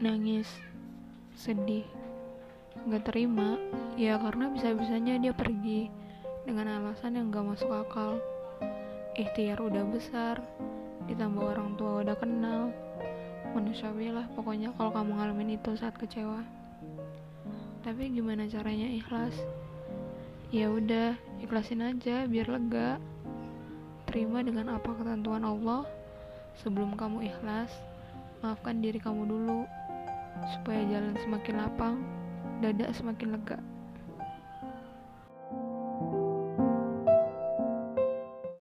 nangis sedih gak terima. Ya karena bisa-bisanya dia pergi dengan alasan yang gak masuk akal. Ikhtiar udah besar ditambah orang tua udah kenal. Manusiawi lah pokoknya kalau kamu ngalamin itu saat kecewa. Tapi gimana caranya ikhlas? Ya udah ikhlasin aja biar lega. Terima dengan apa ketentuan Allah. Sebelum kamu ikhlas maafkan diri kamu dulu supaya jalan semakin lapang dada semakin lega